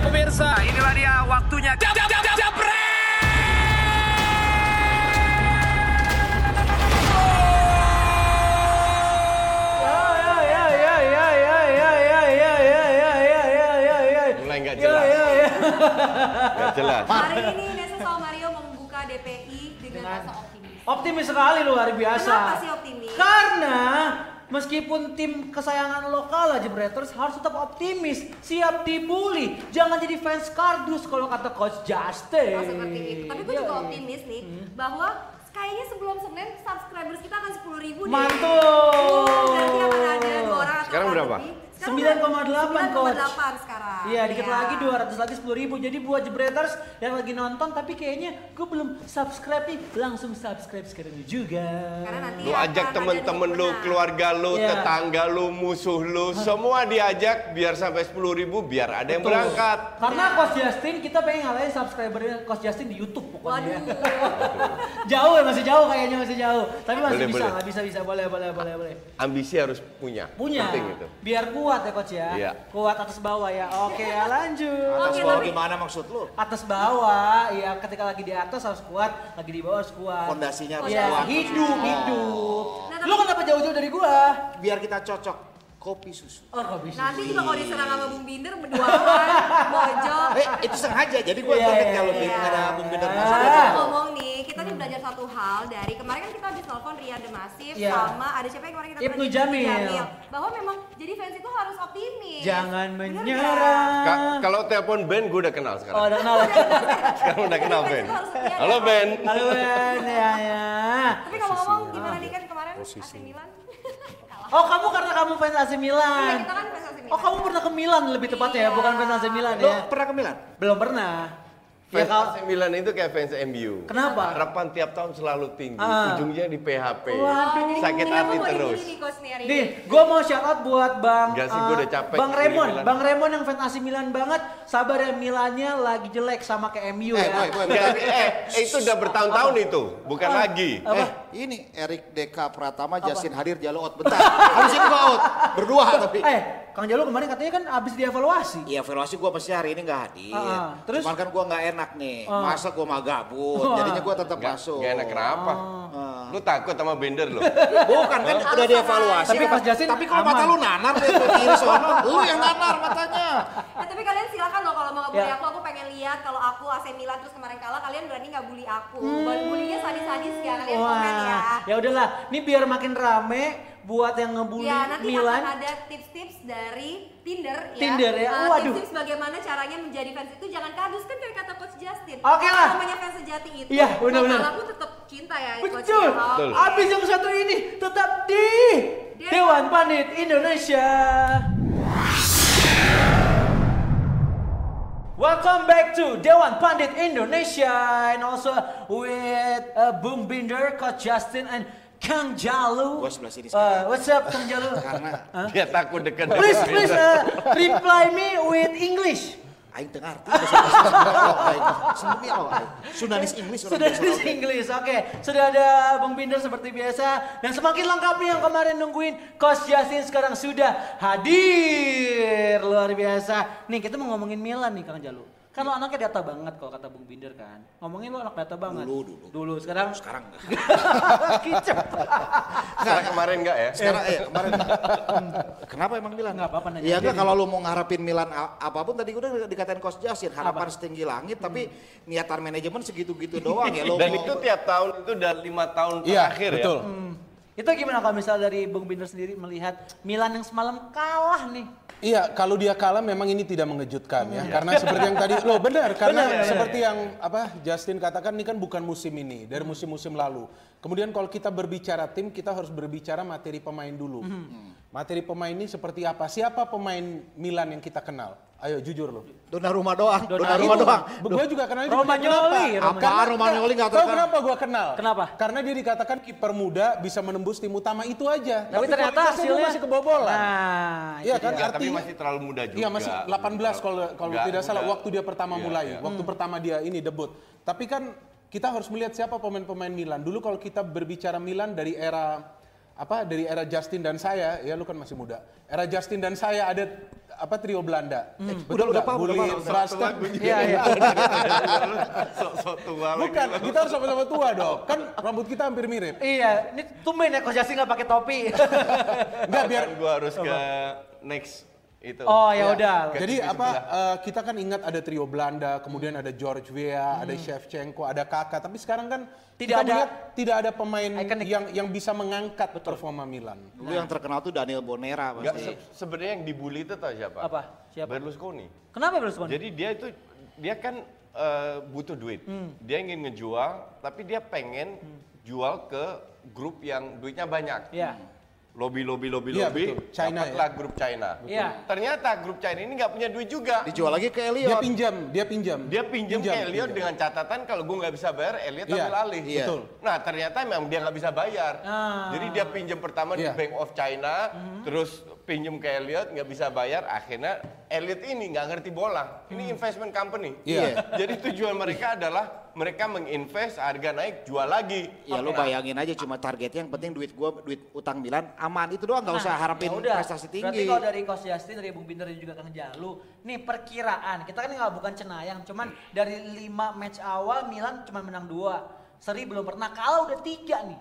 pemirsa, inilah dia waktunya. Jab, jab, jab, jab, Mulai nggak jelas. Nggak jelas. Hari ini Nesa sama Mario membuka DPI dengan rasa optimis. Optimis sekali luar biasa. Kenapa sih optimis? Karena meskipun tim kesayangan lokal aja Bretters harus tetap optimis, siap dibully, jangan jadi fans kardus kalau kata coach Justin. Oh seperti itu. Tapi gue juga Iya. optimis nih bahwa kayaknya sebelum Senin subscribers kita akan 10 ribu nih. Mantul. Uh, Nanti akan ada dua orang Sekarang berapa? lebih. 9,8 coach. 9,8 sekarang. Iya, dikit Iya. lagi 200 lagi 10 ribu. Jadi buat jebreters yang lagi nonton tapi kayaknya gue belum subscribe nih, langsung subscribe sekarang juga. Karena nanti Lu ajak temen-temen lu, keluarga lu, Iya. tetangga lu, musuh lu, semua diajak biar sampai 10 ribu biar ada yang Betul. berangkat. Karena Coach Justin kita pengen ngalahin subscribernya Coach Justin di YouTube pokoknya. Waduh. jauh ya masih jauh kayaknya masih jauh. Tapi masih Boleh, bisa, boleh. bisa bisa boleh boleh boleh boleh. Ambisi harus punya. Punya. Penting itu. Biar kuat ya Coach ya. Iya. Kuat atas bawah ya. Oke, ya lanjut. Atas Oke, bawah tapi- gimana maksud lu? Atas bawah, ya ketika lagi di atas harus kuat, lagi di bawah harus kuat. Fondasinya harus Iya, kuat. hidup, Oh. hidup. Nah, tapi- Lu kenapa jauh-jauh dari gua? Biar kita cocok kopi susu. Oh, kok bisa? Nanti juga kalau diserang sama Bung Binder berduaan, mojok. Eh, itu sengaja. Jadi gue Iya, kaget iya, kalau iya. Bin ada Bung Binder Ah. masuk. Tapi gua kalau tahu. ngomong nih, kita nih belajar satu hal dari kemarin kan kita habis telepon Ria The Massive Iya. sama ada siapa yang kemarin kita Ibnu telepon? Jamil. Bahwa memang jadi fans itu harus optimis. Jangan menyerah. Ka- kalau telepon Ben, gue udah kenal Oh, sekarang. udah kenal. Sekarang udah kenal Ben. Halo Ben. Halo Ben, ya ya. Tapi ngomong-ngomong gimana nih kan kemarin AC Milan? Oh, kamu karena kamu fans AC Iya, Milan. kita kan fans AC Milan. Oh, kamu pernah ke Milan lebih tepatnya ya, Iya. bukan fans AC Milan Lu ya? pernah ke Milan? Belum pernah. Ya Fans kalau AC Milan itu kayak fans MU. Kenapa? Harapan tiap tahun selalu tinggi, Ah. ujungnya di PHP. Jadi Sakit ini hati terus. ini. gue mau shout out buat Bang Enggak sih, eh, gua udah capek Bang di Remon, Milan. Bang Remon yang fans AC Milan banget. Sabar ya Milannya lagi jelek sama kayak MU Eh, ya. boy, boy. Enggak, eh, itu udah bertahun-tahun itu, bukan Ah. lagi. Apa? Eh, ini Erik Deka Pratama, Justin Hadir, Jalo out bentar. Habis ini gua out. Berdua tapi. Eh, Kang Jalu kemarin katanya kan abis dievaluasi. Iya, evaluasi gua pasti hari ini nggak hadir. Ah. Terus? Cuman kan gua nggak enak nih. Ah. Masa gua mah gabut. Wah. Jadinya gua tetap masuk. enggak enak kenapa? Ah. Lu takut sama Bender lo? Bukan kan udah dievaluasi. Tapi kan. Coach Justin Tapi kalau mata lu nanar deh tuh kiri sono. Lu yang nanar matanya. Eh, tapi kalian silakan loh kalau mau ngebully Ya. aku, aku pengen lihat kalau aku AC Milan terus kemarin kalah, kalian berani nggak bully aku? Hmm. Bullynya sadis-sadis ya, kalian komen ya. Ya udahlah. Ini biar makin rame buat yang ngebully Ya nanti Milan. akan ada tips-tips dari Tinder ya. Tinder ya, Eh, waduh. Tips-tips bagaimana caranya menjadi fans itu jangan kardus kan kayak kata Coach Justin. Oke Kalau lah. Namanya fans sejati itu. Iya, benar-benar. Kalau aku tetap cinta ya Coach. Betul. ya. Betul. Abis yang satu ini tetap di Dewan Pandit Indonesia. Welcome back to Dewan Pandit Indonesia and also with uh, Boom Binder, Coach Justin and Kang Jalu. Gua sebelah sini Uh, what's up Kang Jalu? Karena Dia takut dekat please please uh, reply me with English. aing teu ngarti bahasa Indonesia. Sendiri oh, aing. Sunanis English Sudah oke. Inggris, oke. Sudah ada Bang Binder seperti biasa. Dan semakin lengkap nih yang kemarin nungguin. Coach Yasin sekarang sudah hadir. Luar biasa. Nih kita mau ngomongin Milan nih Kang Jalu. Kan lo anaknya data banget kalau kata Bung Binder kan. Ngomongin lo anak data banget. Dulu, dulu. Dulu, sekarang. Sekarang enggak. Kicep. Sekarang kemarin enggak ya? Sekarang eh kemarin. Kenapa emang Milan? Nggak apa-apa, nanya Iya aja enggak kalau lu mau ngarepin Milan apa pun tadi udah dikatain Coach Jasin harapan setinggi langit tapi niatan manajemen segitu-gitu doang ya lo Dan mau itu tiap tahun itu udah lima tahun Iya, terakhir betul. ya. Hmm. Itu gimana kalau misal dari Bung Binder sendiri melihat Milan yang semalam kalah nih? Iya, kalau dia kalah memang ini tidak mengejutkan ya. Karena seperti yang tadi, loh benar, Benar, karena benar. seperti yang apa Justin katakan ini kan bukan musim ini, dari musim-musim lalu. Kemudian kalau kita berbicara tim, kita harus berbicara materi pemain dulu. Materi pemain ini seperti apa? Siapa pemain Milan yang kita kenal? Ayo jujur loh. Dona rumah doang, Dona Donnarumma rumah doang. Gue juga kenal dia. Romagnoli, Kenapa? Apa Romagnoli nggak Tahu terkenal? kenapa gue kenal? Kenapa? Karena dia dikatakan kiper muda bisa menembus tim utama itu aja. Tapi, ternyata kualitasnya dia hasilnya masih kebobolan. Nah, Iya kan? dia. Ya, tapi Artinya- masih terlalu muda juga. Iya masih 18 kalau kalau tidak salah muda. waktu dia pertama Iya, mulai, iya. waktu pertama dia ini debut. Tapi kan kita harus melihat siapa pemain-pemain Milan. Dulu kalau kita berbicara Milan dari era apa? Dari era Justin dan saya, ya lu kan masih muda. Era Justin dan saya ada apa trio Belanda. Hmm. Betul Udah- udah paham, udah Bully, paham. Iya, iya. Sok-sok tua lagi. Bukan, kita harus sama-sama tua dong. Kan rambut kita hampir mirip. Iya, ini tumben ya Coach Justin nggak pakai topi. Enggak biar gua harus ke next itu. oh ya Ya. udah. Jadi apa eh, kita kan ingat ada trio Belanda, kemudian ada George Weah, ada Shevchenko, ada Kakak, tapi sekarang kan Tidak kita ada- melihat tidak ada pemain Iconic. yang yang bisa mengangkat performa Milan. Dulu yang terkenal tuh Daniel Bonera pasti. se- sebenarnya yang dibully itu tahu siapa? Apa? Siapa? Berlusconi. Kenapa Berlusconi? Jadi dia itu dia kan eh, butuh duit. Hmm. Dia ingin ngejual, tapi dia pengen jual ke grup yang duitnya banyak. Iya. Lobby, lobby, lobby, Iya, lobby. betul. China dapatlah grup China. Iya. Ternyata grup China ini nggak punya duit juga. Dijual lagi ke Dia Elliot. pinjam, dia pinjam. Dia pinjam ke Elliot pinjam. dengan catatan kalau gue nggak bisa bayar, Elliot Iya, ambil alih. iya. Betul. Nah ternyata memang dia nggak bisa bayar. Ah. Jadi dia pinjam pertama di Iya. Bank of China, Mhm. terus pinjam ke Elliot nggak bisa bayar, akhirnya Elliot ini nggak ngerti bola. Ini Hmm. investment company. Iya. Jadi tujuan mereka adalah mereka menginvest, harga naik, jual lagi. Ya lu bayangin aja cuma targetnya yang penting duit gua duit utang Milan aman itu doang nggak usah harapin Ya udah. prestasi Berarti tinggi. kalau dari Coach Justin, dari Bung Binder dan juga Kang Jalu, nih perkiraan. Kita kan nggak bukan cenayang, cuman dari 5 match awal Milan cuma menang 2. Seri belum pernah kalah udah 3 nih.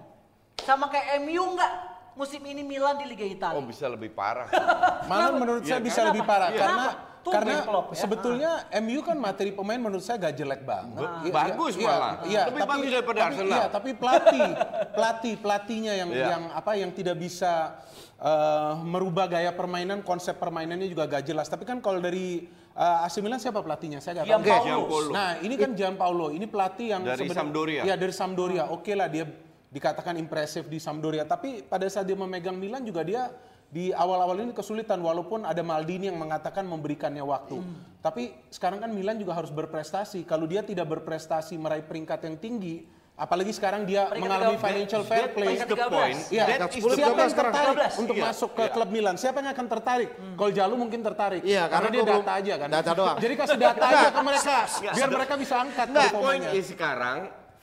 Sama kayak MU nggak musim ini Milan di Liga Oh Italia. bisa lebih parah. Malah menurut Iya, saya bisa kenapa? lebih parah Iya. karena? Tumben karena Klopp ya. sebetulnya MU kan materi pemain menurut saya gak jelek banget. Ba- Iya, bagus iya, malah. Iya, Lebih tapi, bagus daripada tapi, Arsenal. Iya, tapi pelatih, pelatih, pelatihnya yang Iya. yang apa yang tidak bisa eh, merubah gaya permainan, konsep permainannya juga gak jelas. Tapi kan kalau dari eh, AC Milan siapa pelatihnya? Saya nggak tahu. Gianpaolo. Nah, ini kan Gianpaolo, ini pelatih yang Dari Sampdoria. Iya, dari Sampdoria. Oke lah dia dikatakan impresif di Sampdoria, tapi pada saat dia memegang Milan juga dia di awal-awal ini kesulitan walaupun ada Maldini yang mengatakan memberikannya waktu. Tapi sekarang kan Milan juga harus berprestasi. Kalau dia tidak berprestasi meraih peringkat yang tinggi, apalagi sekarang dia Peringkat mengalami 13. financial fair play. is the 13. point. Iya, That siapa yang tertarik 13. untuk Iya, masuk ke iya. klub Milan? Siapa yang akan tertarik? Kalau Jalu mungkin tertarik. Iya, karena, karena dia data aja kan. data doang. Jadi kasih data aja ke mereka, biar mereka bisa angkat Nah, poin performanya. is sekarang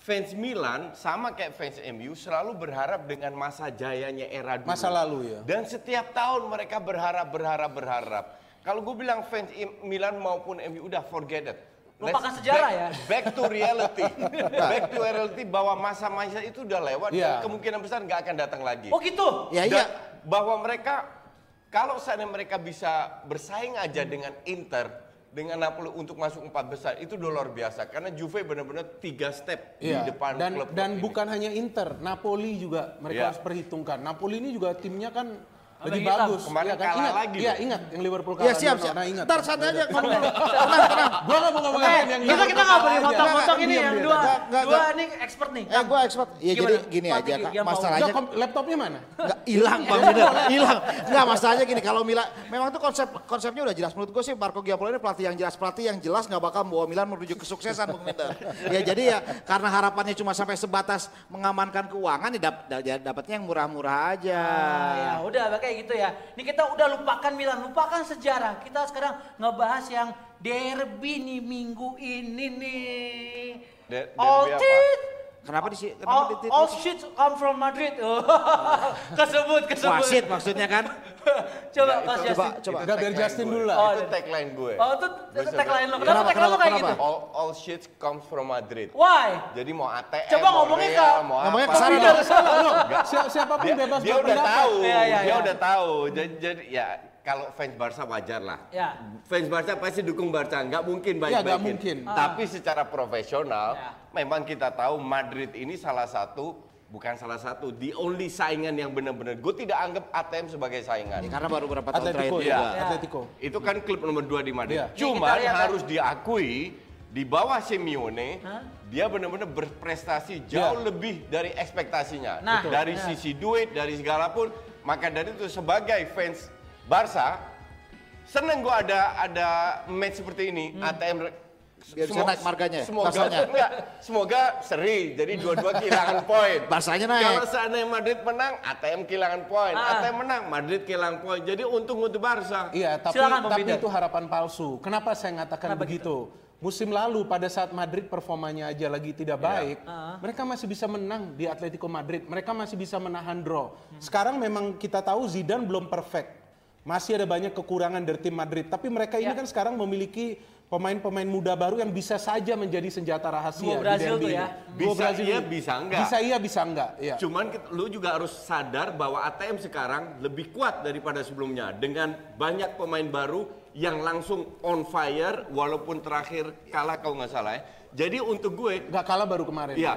fans Milan sama kayak fans MU selalu berharap dengan masa jayanya era dulu. Masa lalu ya. Dan setiap tahun mereka berharap, berharap, berharap. Kalau gue bilang fans I- Milan maupun MU udah forget it. Lupakan sejarah back- ya. Back to reality. back to reality bahwa masa-masa itu udah lewat Iya. dan kemungkinan besar nggak akan datang lagi. Oh gitu. Ya Dan iya. bahwa mereka kalau seandainya mereka bisa bersaing aja dengan Inter dengan Napoli untuk masuk empat besar itu udah luar biasa karena Juve benar-benar tiga step Iya. di depan dan klub dan bukan hanya Inter, Napoli juga mereka Iya. harus perhitungkan. Napoli ini juga timnya kan lebih hitam. bagus. Kemarin Iya kan? kalah ingat, lagi Iya, ingat yang Liverpool kalah. Ya siap siap. Nah, ingat. Ntar santai aja ngomong. Gua nggak mau ngomong Eh, yang kita kita nggak boleh aja. motong-motong ini yang dua dua ini expert nih. Ya gua expert. Ya jadi gini aja Kak. Masalahnya kom- laptopnya mana? Nggak, hilang Bang Binder, hilang. Enggak masalahnya gini, kalau Milan memang tuh konsep konsepnya udah jelas. Menurut gue sih Marco Giampolo ini pelatih yang jelas, pelatih yang jelas nggak bakal membawa Milan menuju kesuksesan Bang Binder. ya jadi ya karena harapannya cuma sampai sebatas mengamankan keuangan ya ya dapatnya yang murah-murah aja. Ah, ya udah kayak gitu ya. Ini kita udah lupakan Milan, lupakan sejarah. Kita sekarang ngebahas yang derby nih minggu ini nih. De- derby All apa? Kenapa di kenapa all, di all shit come from Madrid. Oh, kesebut, kesebut. wasit maksudnya kan? Coba Ya, Mas itu- Coba Justin. coba. Enggak biar Justin dulu lah. Oh, itu tagline gue. Oh, itu tagline lo. Kenapa Kenapa, tagline lo kayak kenapa, gitu? All, all shit comes from Madrid. Why? Jadi mau ATM, Coba Real, ke- mau ngomongnya apa. ke sana dong. salah loh. Si- siapa pun dia, bebas dia udah berpendapat. tahu, Iya, iya, dia iya. udah tahu. Jadi, jadi ya kalau fans Barca wajar lah. Ya. Fans Barca pasti dukung Barca, nggak mungkin Ya, baik-baikin. nggak mungkin. Tapi secara profesional, Ya. memang kita tahu Madrid ini salah satu, bukan salah satu, the only saingan yang benar-benar. Gue tidak anggap ATM sebagai saingan. Ya, karena baru beberapa tahun terakhir Atletico juga. ya, Atletico. Itu kan klub nomor 2 di Madrid. Cuman Ini kita lihat, harus diakui di bawah Simeone Hah? dia benar-benar berprestasi jauh Iya. lebih dari ekspektasinya. Nah, dari Nah. sisi duit, dari segala pun. Maka dari itu sebagai fans Barca seneng gua ada ada match seperti ini Hmm. ATM Biar bisa naik marganya ya, Semoga enggak, semoga seri. Jadi dua-dua kehilangan poin. Barsanya naik. Kalau seandainya Madrid menang, ATM kehilangan poin. Ah. ATM menang, Madrid kehilangan poin. Jadi untung untuk Barca. Iya, tapi Silakan, tapi itu harapan palsu. Kenapa saya mengatakan Kenapa begitu? Musim lalu pada saat Madrid performanya aja lagi tidak Iya. baik, Ah. mereka masih bisa menang di Atletico Madrid. Mereka masih bisa menahan draw. Sekarang memang kita tahu Zidane belum perfect. Masih ada banyak kekurangan dari tim Madrid. Tapi mereka ini Ya. kan sekarang memiliki pemain-pemain muda baru yang bisa saja menjadi senjata rahasia Duo Brazil di tuh ini. ya. Bisa Brazil iya, bisa enggak. Bisa iya, bisa enggak. Iya. Cuman lu juga harus sadar bahwa ATM sekarang lebih kuat daripada sebelumnya dengan banyak pemain baru yang langsung on fire walaupun terakhir kalah kalau nggak salah ya. Jadi untuk gue, Nggak kalah baru kemarin. ya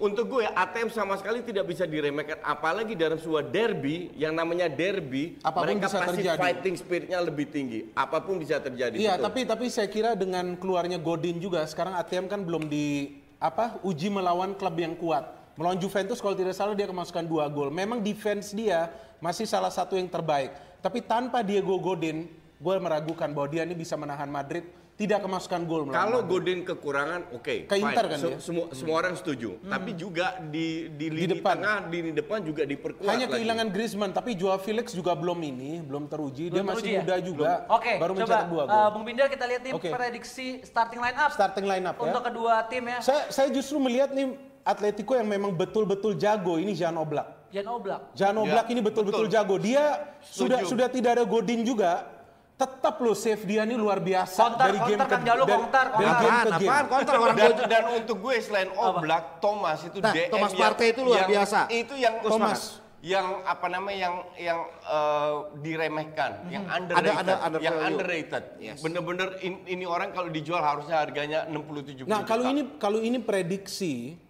untuk gue ATM sama sekali tidak bisa diremehkan apalagi dalam sebuah derby yang namanya derby Apa pun mereka bisa pasti terjadi. fighting spiritnya lebih tinggi apa pun bisa terjadi Iya, betul. tapi tapi saya kira dengan keluarnya Godin juga sekarang ATM kan belum di apa uji melawan klub yang kuat. Melawan Juventus kalau tidak salah dia kemasukan dua gol. Memang defense dia masih salah satu yang terbaik. Tapi tanpa Diego Godin, gue meragukan bahwa dia ini bisa menahan Madrid tidak kemasukan gol. Kalau. Godin kekurangan, oke. Ke fine. Inter kan Se- dia? Hmm. Semua semua orang setuju. Tapi juga di di lini depan. tengah, di lini depan juga diperkuat hanya lagi. kehilangan Griezmann, tapi Joao Felix juga belum ini, belum teruji. dia Belum masih teruji ya? muda juga, Oke, baru coba mencetak dua gol. uh, Bung Binder kita lihat nih Oke. prediksi starting line up Starting line up ya. untuk kedua tim ya. Saya, saya justru melihat nih Atletico yang memang betul-betul jago ini Jan Oblak. Jan Oblak. Jan Ya, Oblak ini betul-betul betul. jago. Dia sudah Setuju. sudah tidak ada Godin juga. Tetap loh save dia ini luar biasa Konter, dari game konter, ke Jalu, dari, konter, dari konter. game ke game. apaan kontra orang dan, dan untuk gue selain Oblak, Thomas itu Nah, DM Thomas Partey itu luar yang- biasa. Itu yang Thomas. yang apa namanya yang yang eh, diremehkan, yang underrated, Ada- ada undervalue. yang underrated. Yes. Bener-bener in- ini orang kalau dijual harusnya harganya 60 70 Nah, kalau juta. ini kalau ini prediksi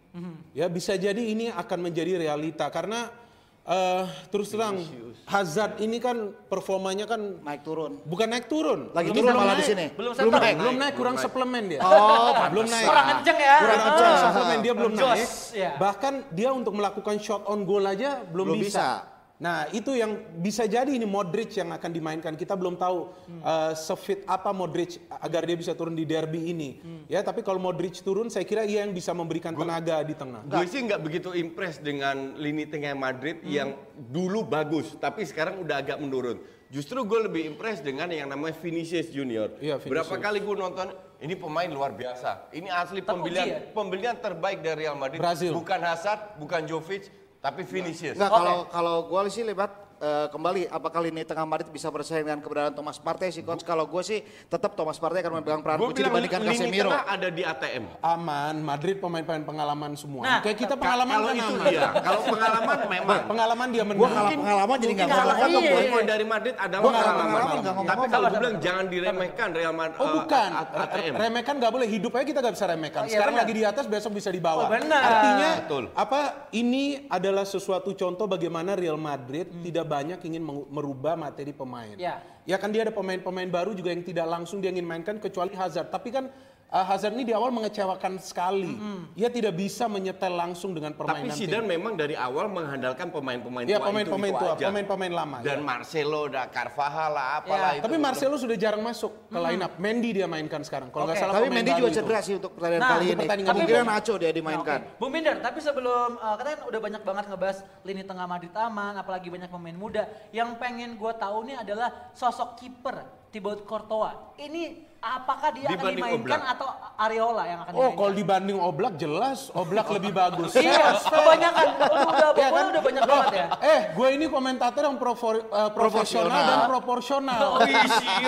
ya bisa jadi ini akan menjadi realita karena eh, terus terang Hazard ini kan performanya kan naik turun. bukan naik turun. Lagi turun malah di naik. sini. Belum Belum settle. naik, belum Naik, naik, kurang belum naik. suplemen dia. Oh, belum naik. Kurang kenceng ya. Kurang Ah. kenceng, suplemen dia belum Jos, naik. ya. Bahkan dia untuk melakukan shot on goal aja belum, Belum bisa. bisa. Nah itu yang bisa jadi ini Modric yang akan dimainkan. Kita belum tahu uh, sefit apa Modric agar dia bisa turun di derby ini. Ya tapi kalau Modric turun saya kira ia yang bisa memberikan tenaga di tengah. Gue sih nggak begitu impress dengan lini tengah Madrid yang dulu bagus, tapi sekarang udah agak menurun. Justru gue lebih impress dengan yang namanya Vinicius Junior. Iya, Vinicius. Berapa kali gue nonton, ini pemain luar biasa. Ini asli Teruji pembelian ya? pembelian terbaik dari Real Madrid. Brazil. Bukan Hazard, bukan Jovic, tapi Vinicius. Enggak kalau kalau gua sih lihat eh, kembali apakah lini tengah Madrid bisa bersaing dengan keberadaan Thomas Partey sih coach kalau gue sih tetap Thomas Partey akan memegang peran Gue kunci dibandingkan lini Casemiro. tengah ada di ATM. Aman, Madrid pemain-pemain pengalaman semua. Nah, Kayak kita pengalaman kalau kan itu aman. dia, kalau pengalaman memang. Pengalaman dia menang. Gua kalah pengalaman jadi nggak Mungkin salah Iya, poin iya. dari Madrid adalah pengalaman. pengalaman, Tapi kalau gue bilang jangan diremehkan Real Madrid. Oh bukan, ATM. remehkan nggak boleh. Hidup aja kita nggak bisa remehkan. Oh, iya, Sekarang lagi di atas, besok bisa di bawah. Oh, benar. Artinya Betul. apa? Ini adalah sesuatu contoh bagaimana Real Madrid tidak banyak ingin merubah materi pemain. Ya. Ya kan dia ada pemain-pemain baru juga yang tidak langsung dia ingin mainkan kecuali Hazard. Tapi kan uh, Hazard ini di awal mengecewakan sekali. Dia tidak bisa menyetel langsung dengan Tapi permainan Zidane tim. memang dari awal mengandalkan pemain-pemain Ya tua pemain-pemain itu, itu tua, aja. pemain-pemain lama. Dan ya. Marcelo, da Carvajal lah, apalah itu. Tapi Marcelo sudah jarang masuk ke line up. Mendy dia mainkan sekarang. Kalau nggak Oke. salah Tapi Mendy juga cedera sih untuk pertandingan Nah, kali ini. pertandingan Kemungkinan. Nacho dia Nah, dimainkan. oke. Bung Binder, tapi sebelum uh, kita kan udah banyak banget ngebahas lini tengah Madrid aman, apalagi banyak pemain muda. Yang pengen gue tahu nih adalah sosok kiper Thibaut Courtois. Ini apakah dia akan Dibanding dimainkan Oblak. atau Areola yang akan Oh, dimainkan? kalau dibanding Oblak jelas Oblak lebih bagus. Iya, kebanyakan. Udah, udah, Ya kan? udah banyak banget ya. Eh, gue ini komentator yang profor- eh, profesional dan proporsional. Oh, iya.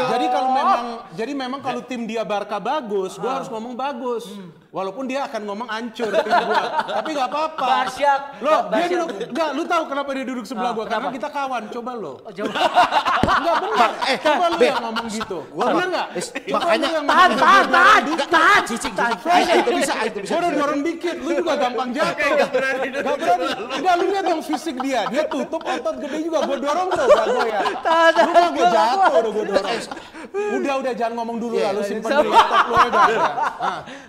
jadi kalau memang, jadi memang kalau tim dia Barca bagus, gue harus ngomong bagus. Walaupun dia akan ngomong ancur tim gue, tapi nggak apa-apa. Barsyak. Lo, dia duduk, nggak, lu tahu kenapa dia duduk sebelah Ah, gue? Karena kenapa? kita kawan. Coba lo. Oh, jauh. Enggak benar. eh, coba lu yang ngomong gitu. gua benar mak- nggak? eh, makanya- yang Tahan, tahan, gitu. tahan, tahan. Cicing, cicing. Ah, itu bisa, itu bisa. Udah dorong dikit, lu juga gampang jatuh. Gak berani. Enggak, lu lihat dong fisik dia. Dia tutup otot gede juga. Gue dorong tuh, gue ya. Lu mah gue jatuh udah gue dorong. Udah, udah jangan ngomong dulu lah. Lu simpen di laptop lu aja.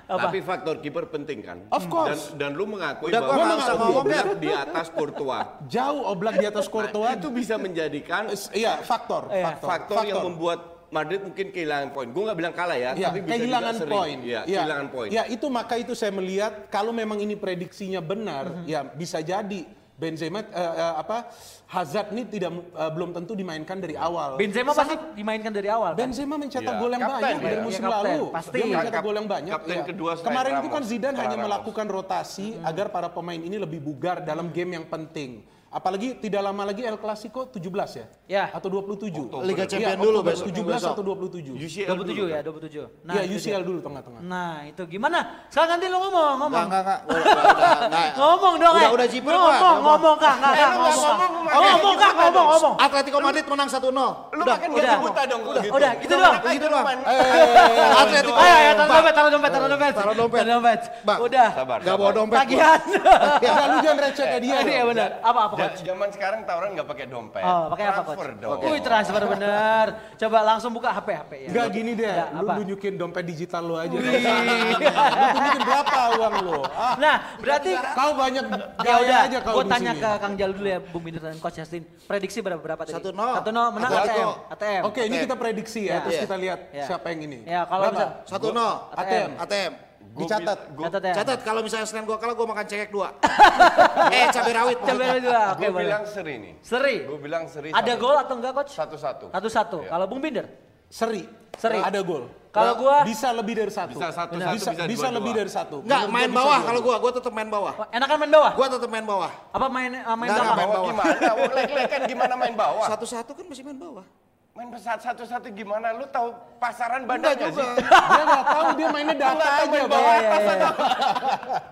Nah, Tapi faktor kiper penting kan. Of course. Dan, dan lu mengakui Udah, gua bahwa ngomong, Oblak di atas Courtois. jauh oblak di atas Courtois. Itu bisa menjadikan Iya, faktor. Iya. Faktor, faktor yang membuat Madrid mungkin kehilangan poin. Gue nggak bilang kalah ya, Ya, tapi bisa kehilangan poin. Iya, Ya, kehilangan poin. Ya, itu maka itu saya melihat kalau memang ini prediksinya benar, Mhm. ya bisa jadi Benzema eh, eh, apa Hazard ini tidak eh, belum tentu dimainkan dari awal. Benzema pasti dimainkan dari awal. Kan? Benzema mencetak Iya. gol yang Kapten banyak dia. dari musim kapten. lalu. Pasti. Dia mencetak Kap- gol yang banyak. kapten iya. kedua Kemarin itu Ramos, kan Zidane hanya Ramos. melakukan rotasi Hmm. agar para pemain ini lebih bugar dalam game yang penting. Apalagi tidak lama lagi El Clasico 17 ya? Ya. Atau 27? Liga Champion Iya, dulu Oktober, besok. 17 besok. atau 27? UCL 27 dulu ya, kan? 27. Iya, itu UCL dia. dulu tengah-tengah. Nah, itu gimana? Sekarang nanti lo ngomong, ngomong. Enggak, enggak, enggak. Udah, udah, udah, enggak. Ngomong dong, Udah, eh. udah jiper, ngomong, ngomong, ngomong, Kak, Kak, Kak, Eh, nggak ngomong, Kak. ngomong, lu Ngomong, Kak, ngomong, ngomong. Atletico Madrid menang 1-0. Lu Udah, makan udah. gaji buta dong kalau gitu. Udah, gitu doang. Gitu doang. Eh, Atletico. Ayo, ayo, taruh Bang, dompet, taruh dompet, taruh dompet. Taruh dompet. Taruh dompet. Bang. Udah. Sabar, Enggak sabar. bawa dompet. Tagihan. Enggak, lu jangan receh kayak dia. Ini ya dong. benar. Apa, apa, coach? Zaman sekarang tawuran nggak pakai dompet. Oh, pakai apa, coach? Dong. Wih, transfer bener. Coba langsung buka HP, HP ya. Enggak gini deh, Ya, lu apa? nunjukin dompet digital lu aja. Lu tunjukin berapa uang lu? Ah, Nah, berarti kau banyak ya gaya udah, aja kau gue di tanya sini. ke Kang Jalu dulu ya, Bung Binder dan Coach Justin. Prediksi berapa berapa tadi? 1-0. 1-0 menang. ATM. ATM. Oke, ini kita prediksi ya, Ya. terus Iya. kita lihat Ya. siapa yang ini. Ya, kalau bisa- 1-0. ATM. ATM. Dicatat. Gua, Catat ya. Catat kalau misalnya Senin gua kalah gua makan cekek dua. eh cabai rawit. Coba maksudnya. dua, oke gua bilang seri nih. Seri. Gue bilang seri. Ada gol atau enggak, Coach? Satu-satu. Satu-satu. Iya. Kalau Bung Binder? Seri. Seri. Ada gol. Kalau gua Bisa lebih dari satu. Bisa satu, bisa, satu, bisa bisa dua-dua. lebih dari satu. Enggak, main gua bisa bawah dua. kalau gua, gua tetap main bawah. enakan main bawah? Gua tetap main bawah. Apa main uh, main Enggak, belakang? main bawah. Gimana? Wah, lek-lek kan gimana main bawah? Satu-satu kan masih main bawah. Main pesat satu-satu gimana? Lu tahu pasaran Enggak badan nggak juga. sih? Dia nggak tahu dia mainnya data aja. main Bang. bawah iya, iya. atau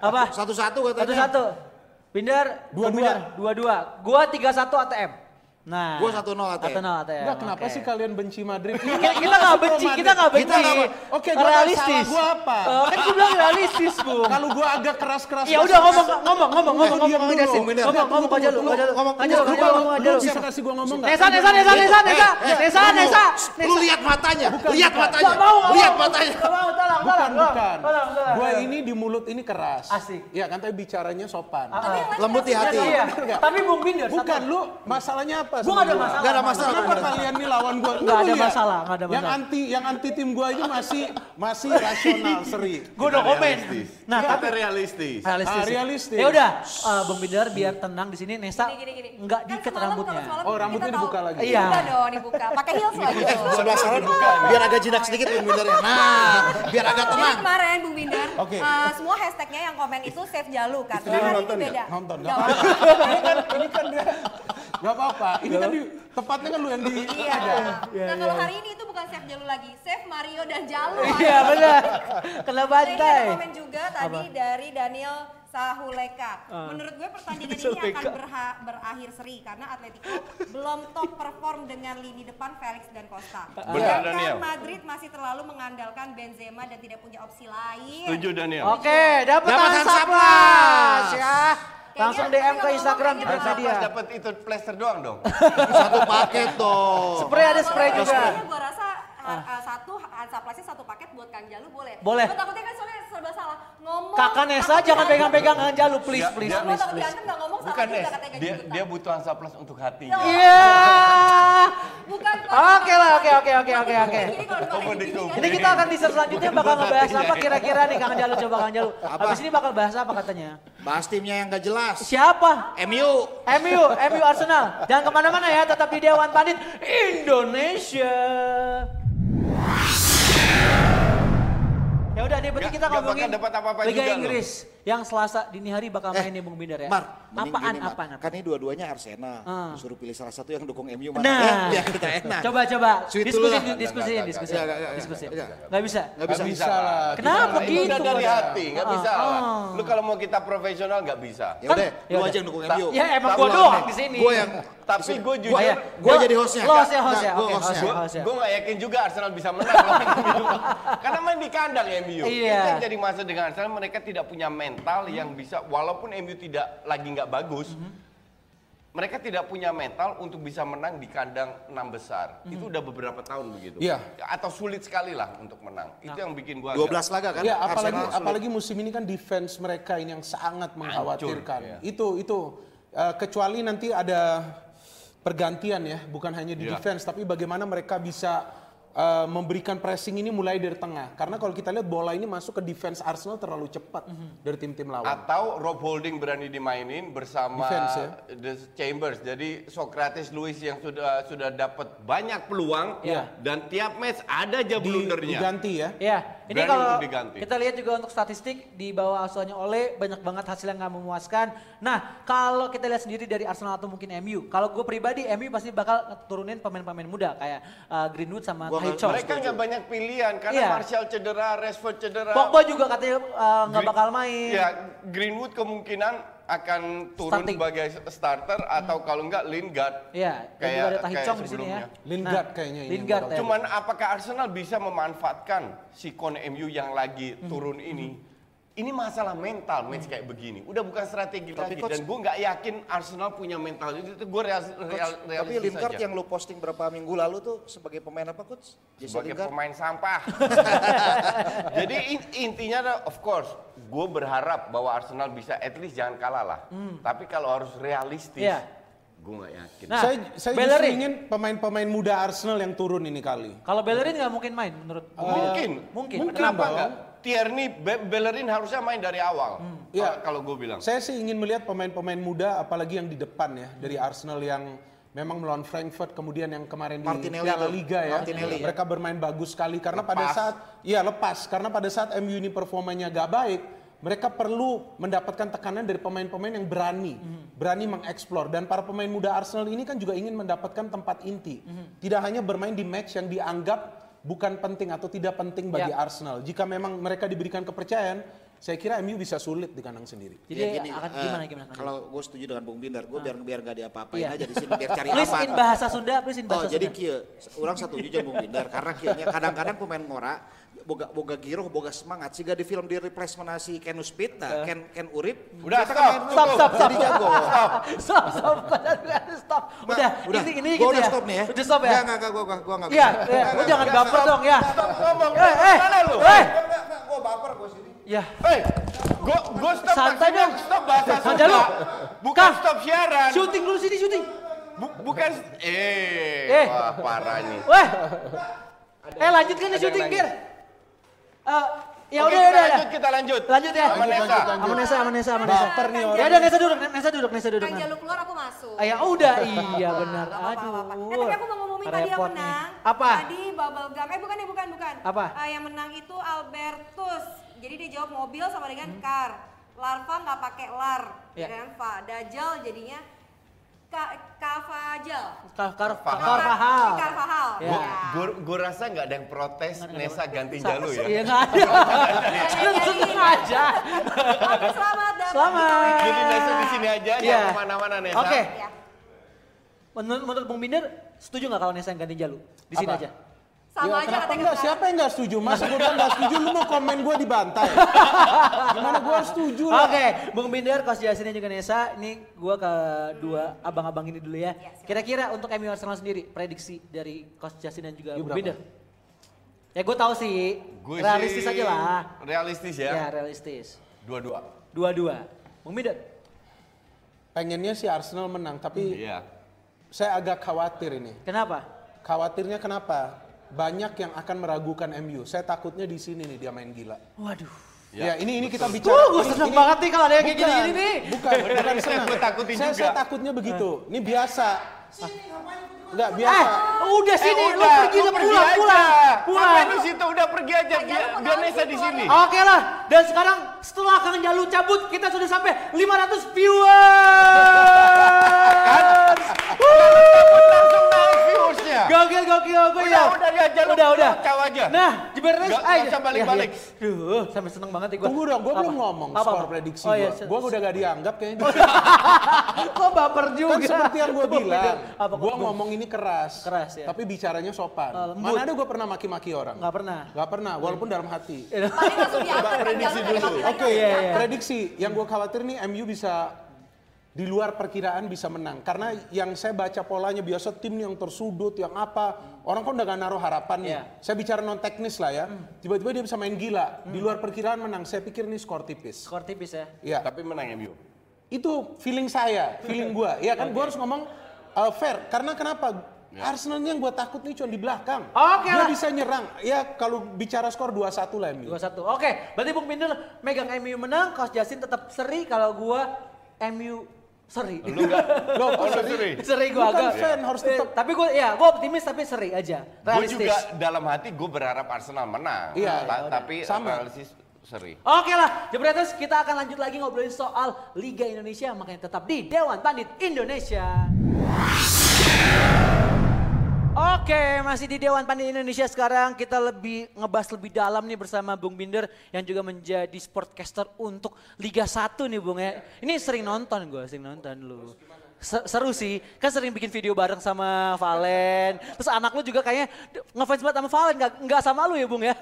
Apa? Satu-satu katanya. Satu-satu. Binder, Dua-dua. Dua-dua. Gua tiga satu ATM. Nah. Gua 1-0 ATM. 1-0 ATM. Enggak, kenapa oke. sih kalian benci Madrid? Kita, kita nggak benci, kita nggak benci. Kita nggak- Oke, gua nggak realistis. gua apa? Eh, kan gua bilang realistis, Bung. Kalau gua agak keras-keras. Ya udah ngomong ngomong ngomong ngomong Lu ngomong diam ngomong dulu. Justin. Bener. Ngomong ngomong aja lu, Lu aja lu. ngomong, Aja lu, lu aja lu, ngomong aja Lu lu. bisa kasih gua ngomong nggak? Nesa, Nesa, Nesa, Nesa, Nesa, Eh, Nesa, lu- Nesa, Lu lihat matanya, lihat matanya. Nggak mau, nggak Lihat mau. matanya. Nggak mau, tolong, Bukan, tolong, bukan. tolong, tolong. Gua ini di mulut ini keras. Asik. Iya kan, tapi bicaranya sopan. Lembut di hati. Iya, tapi Bung Binder, Bukan, satu. lu masalahnya apa? Gua sama nggak ada masalah. Nggak ada masalah. Kenapa kalian nih lawan gua? Nggak ada masalah, nggak ada Yang masalah. anti, yang anti tim gua aja masih masih rasional, seri. Gue udah komen. Nah, tapi realistis. realistis. Ah, realistis. Ya udah, eh, Bung Binder biar tenang di sini Nesa nggak Kan diikat rambutnya. Oh, rambutnya dibuka lagi. Iya. Dibuka dong, dibuka. Pakai heels lagi. Sebelah sana biar agak jinak sedikit Bung Bindernya. Nah, biar agak tenang. kemarin Bung Binder, Oke. eh, semua hashtagnya yang komen itu save Jalu kan. Nonton nggak? beda. Nonton, ini kan, ini kan dia, nggak apa-apa. Ini kan di, tepatnya kan lu yang di, Iya. Nah kalau hari ini itu bukan save Jalu lagi, save Mario dan Jalu. Iya benar. Kena Nah, ini bantai. ada komen juga tadi dari Daniel Sahuleka. Menurut gue pertandingan ini akan berha- berakhir seri karena Atletico belum top perform dengan lini depan Felix dan Costa. Benar, Sedangkan Daniel. Madrid masih terlalu mengandalkan Benzema dan tidak punya opsi lain. Setuju Daniel. Oke, dapat Dapat tangan ya. Langsung DM ke Instagram kayaknya kita Hansa dia. Plus dapat itu plester doang dong. Satu paket dong. Spray ada spray juga. gue rasa ha- ha- satu Hansa Plusnya satu paket buat Kang Jalu boleh. Boleh. Gue takutnya kan soalnya serba salah. Ngomong. Kakak Nesa jangan pegang-pegang Kang Jalu, please, Dia- please, dia- Gue please, takut please. diantem gak ngomong salah Bukan juga Nes, dia, gaji dia buta. butuh untuk hatinya. Iya. Bukan. Oke lah, oke, oke, oke, oke, oke. Jadi di Ini kita akan teaser selanjutnya bakal ngebahas apa kira-kira nih Kang Jalu coba Kang Jalu. Habis ini bakal bahas apa katanya? Bahas timnya yang gak jelas. Siapa? MU. MU, MU Arsenal. Jangan ke mana-mana ya, tetap di Dewan Pandit Indonesia. Ya udah nih, berarti kita ngomongin Liga juga loh. Yang Selasa dini hari bakal main nih Bung Binder ya. Eh, Mar, apaan, gini, Mar. apaan, apaan? Kan ini dua-duanya Arsenal. Ah. Suruh pilih salah satu yang dukung MU mana? Nah, Ya, biar kita enak. coba coba Sweet diskusi lah. diskusi nggak, diskusi nggak, nggak, nggak, diskusi. nggak. Nggak bisa. Nggak bisa. Bisa lah. Kenapa Itu udah gitu? dari hati, nggak Ah, bisa ah. lah. Lu kalau mau kita profesional nggak bisa. Ya udah, Ya lu udah. aja yang dukung MU. Ya emang gua lah, doang di sini. Gue yang Tapi gue jujur, Gua ya. Gua jadi hostnya. Lo hostnya, hostnya. Gua gue hostnya. gue nggak yakin juga Arsenal bisa menang. Karena main di kandang MU. Iya. Itu yang jadi masalah dengan Arsenal mereka tidak punya mental yang bisa walaupun MU tidak lagi nggak bagus. Mereka tidak punya mental untuk bisa menang di kandang enam besar. Itu udah beberapa tahun begitu. Iya. Atau sulit sekali lah untuk menang. Itu yang bikin gua 12 laga kan? Ya, apalagi Arsenal sulit. apalagi musim ini kan defense mereka ini yang sangat mengkhawatirkan. iya. Itu itu eh, kecuali nanti ada pergantian ya, bukan hanya di Iya. defense tapi bagaimana mereka bisa eh, memberikan pressing ini mulai dari tengah. Karena kalau kita lihat bola ini masuk ke defense Arsenal terlalu cepat dari tim-tim lawan. Atau Rob Holding berani dimainin bersama Defense, ya? The Chambers. Jadi Socrates Luis yang sudah sudah dapat banyak peluang Iya. dan tiap match ada aja Di- blundernya. diganti ya. Ya, ini kalau kita lihat juga untuk statistik di bawah asuhannya Ole banyak banget hasil yang nggak memuaskan. Nah, kalau kita lihat sendiri dari Arsenal atau mungkin MU, kalau gue pribadi MU pasti bakal turunin pemain-pemain muda kayak uh, Greenwood sama Chong. Mereka nggak banyak pilihan karena Iya. Martial cedera, Rashford cedera. Pogba juga katanya uh, nggak Green- bakal main. Ya, Greenwood kemungkinan akan turun Starting. sebagai starter atau kalau enggak Lingard. Iya, Kayak- ada Chong di sini ya. Lingard kayaknya ini yang Lingard ya. Cuman apakah Arsenal bisa memanfaatkan si Kon MU yang lagi Hmm. turun ini? Ini masalah mental match kayak begini. Udah bukan strategi Tapi lagi coach- dan gue nggak yakin Arsenal punya mental itu. Itu gue real, real, Tapi realistis Lingard yang lu posting berapa minggu lalu tuh sebagai pemain apa coach? Jesse sebagai Lingard? pemain sampah. Jadi in- intinya adalah, of course, gue berharap bahwa Arsenal bisa at least jangan kalah lah. Tapi kalau harus realistis, Iya. gue nggak yakin. Nah, saya saya justru Bellerin. ingin pemain-pemain muda Arsenal yang turun ini kali. Kalau Bellerin nggak mungkin main menurut mungkin, Mungkin. Kenapa dong. enggak? Tierney, Be- Bellerin harusnya main dari awal. Iya. Kalau- Kalau gue bilang. Saya sih ingin melihat pemain-pemain muda apalagi yang di depan ya dari Arsenal yang memang melawan Frankfurt kemudian yang kemarin Martinelli di Piala. Liga ya. Martinelli ya. Mereka bermain bagus sekali karena pada Lepas. saat ya lepas karena pada saat MU ini performanya gak baik mereka perlu mendapatkan tekanan dari pemain-pemain yang berani, berani mengeksplor dan para pemain muda Arsenal ini kan juga ingin mendapatkan tempat inti. Tidak hanya bermain di match yang dianggap bukan penting atau tidak penting bagi Ya. Arsenal. Jika memang mereka diberikan kepercayaan, saya kira MU bisa sulit di kandang sendiri. Jadi Ya, gini, akan eh, gimana gimana? Kalau gue setuju dengan Bung Bindar, gue biar biar nggak diapa-apain Iya. aja di sini biar cari Please aman. in bahasa Sunda, please in Oh, bahasa jadi Sunda. kia, orang satu juga Bung Bindar karena kianya kadang-kadang pemain Ngora boga boga giroh, boga semangat sehingga di film di replacement si Ken Uspit, nah, Ken Ken Urip, Udah, kita stop, main stop, stop, stop. jago. stop, stop, stop. Ma, Udah, udah, ini, ini gua gitu udah ya. stop nih ya. Udah stop ya. Enggak, enggak, enggak, gua gua gua enggak. Iya, bisa. iya. Lu jangan baper dong ya. Stop ngomong. Eh, eh, Mana lu? eh. Enggak, enggak, gua baper gua sini. Ya. Hei, gue gue stop Santai dong. Stop bahasa Sunda. Jalu. Bukan stop siaran. Syuting dulu sini, syuting. Bu- bukan eh, Eh. wah parah nih. Weh. Eh, lanjutkan syuting, nangis. Eh, ya Oke, udah, kita udah, lanjut, udah. kita lanjut. Lanjut ya. Sama Nesa. Sama Nesa, sama Nesa, sama Nesa. Baper nih orang. Ya udah Nesa duduk, Nesa duduk, Nesa duduk. Nah. Jalu keluar aku masuk. Ah, ya udah, iya benar. Apa-apa. Aduh. Eh, tapi aku mau ngomongin tadi yang menang. Apa? Tadi bubble gum. Eh bukan ya, bukan, bukan. Apa? Eh, yang menang itu Albertus. Jadi dia jawab mobil sama dengan Hmm. car. Larva nggak pakai lar. Ya. Dan va. Dajjal jadinya Kavajal. Kar kar Carvajal. Carvajal. Carvajal. Ya. Gue gue rasa nggak ada yang protes ada Nesa ganti Jalu ya. Iya nggak ada. Seneng-seneng aja. Oke, selamat datang. Selamat. Jadi Nesa di sini aja, Iya. jangan ke mana-mana Nesa. Oke. Ya. Menurut, menurut Bung Binder, setuju nggak kalau Nesa yang ganti Jalu? Di sini aja. Sama ya, aja kenapa katanya enggak? kan. Siapa yang enggak setuju? Masa gue bilang enggak setuju, lu mau komen gue dibantai. Gimana gue setuju lah. Oke, Bung Binder, Coach Jasin dan juga Nesa, ini gua ke dua abang-abang ini dulu ya. Iya. Kira-kira untuk MU Arsenal sendiri, prediksi dari Coach Jasin dan juga Bung? Binder. Ya gue tahu sih, Gue realistis sih aja lah. Realistis ya. Ya, realistis. Dua-dua. Dua-dua. Bung Binder, Pengennya sih Arsenal menang, tapi Iya. saya agak khawatir ini. kenapa? Khawatirnya kenapa? Banyak yang akan meragukan MU. Saya takutnya di sini nih dia main gila. Waduh. Ya, ini ini kita bicara. Tuh, gue seneng ini- banget nih kalau ada yang kayak gini-gini nih. Bukan, bukan senang. Gue takutin saya, juga. saya takutnya begitu. Ini biasa. Enggak Eh, biasa. udah sini, Eh, lu udah, pergi, lu lu pergi pulang, aja. pulang, pulang. Lu situ? Udah pergi aja. Biar, biar Nesa di sini. Oke lah, dan sekarang setelah Kang Jalu cabut, kita sudah sampai 500 viewers. Langsung viewersnya. Gokil, gokil, gokil. Udah, udah, lihat Jalu. Udah, udah. Kacau aja. Nah, Jibernes Nggak- nggak usah balik-balik. Duh, sampai seneng banget ya gue. Tunggu dong, gue belum ngomong skor prediksi oh, iya, gue. Gue udah gak dianggap kayaknya. Kok baper juga? Kan seperti yang gue bilang, Apa, gue ngomong ini keras, Keras, ya. tapi bicaranya sopan. Oh. Mana ada gue pernah maki-maki orang? Nggak pernah. Gak pernah, walaupun dalam hati. Tadi langsung diangkat kan prediksi Jalu nggak dulu. Oke, iya, iya. prediksi yang gue khawatir nih MU bisa di luar perkiraan bisa menang. Karena yang saya baca polanya biasa tim yang tersudut, yang apa, orang kan udah gak naruh harapan nih. Iya. Saya bicara non teknis lah ya. Tiba-tiba dia bisa main gila, di luar perkiraan menang. Saya pikir ini skor tipis. Skor tipis ya. Iya. Tapi menang MU. Itu feeling saya, feeling gua. Ya kan gua harus ngomong uh, fair. Karena kenapa? Arsenal ini yang gua takut nih cuma di belakang. Oke Dia lah. bisa nyerang. Ya kalau bicara skor 2-1 lah MU. 2-1. Oke, berarti Bung Binder megang MU menang, Coach Jasin tetap seri kalau gua MU Seri. Lu enggak? Loh, Oh, seri? seri? gue agak. fan, harus Eh, tetap- tapi gue ya gue optimis tapi seri aja. Gue juga dalam hati gue berharap Arsenal menang. Iya, Ta- ya tapi Sama. realistis seri. Oke lah, Jebreters kita akan lanjut lagi ngobrolin soal Liga Indonesia makanya tetap di Dewan Pandit Indonesia. Oke, masih di Dewan Pandit Indonesia sekarang kita lebih ngebahas lebih dalam nih bersama Bung Binder yang juga menjadi sportcaster untuk Liga 1 nih Bung ya. Ini sering nonton gue, sering nonton lu. Se- Seru sih, kan sering bikin video bareng sama Valen. Terus anak lu juga kayaknya ngefans banget sama Valen, nggak nggak sama lu ya Bung ya?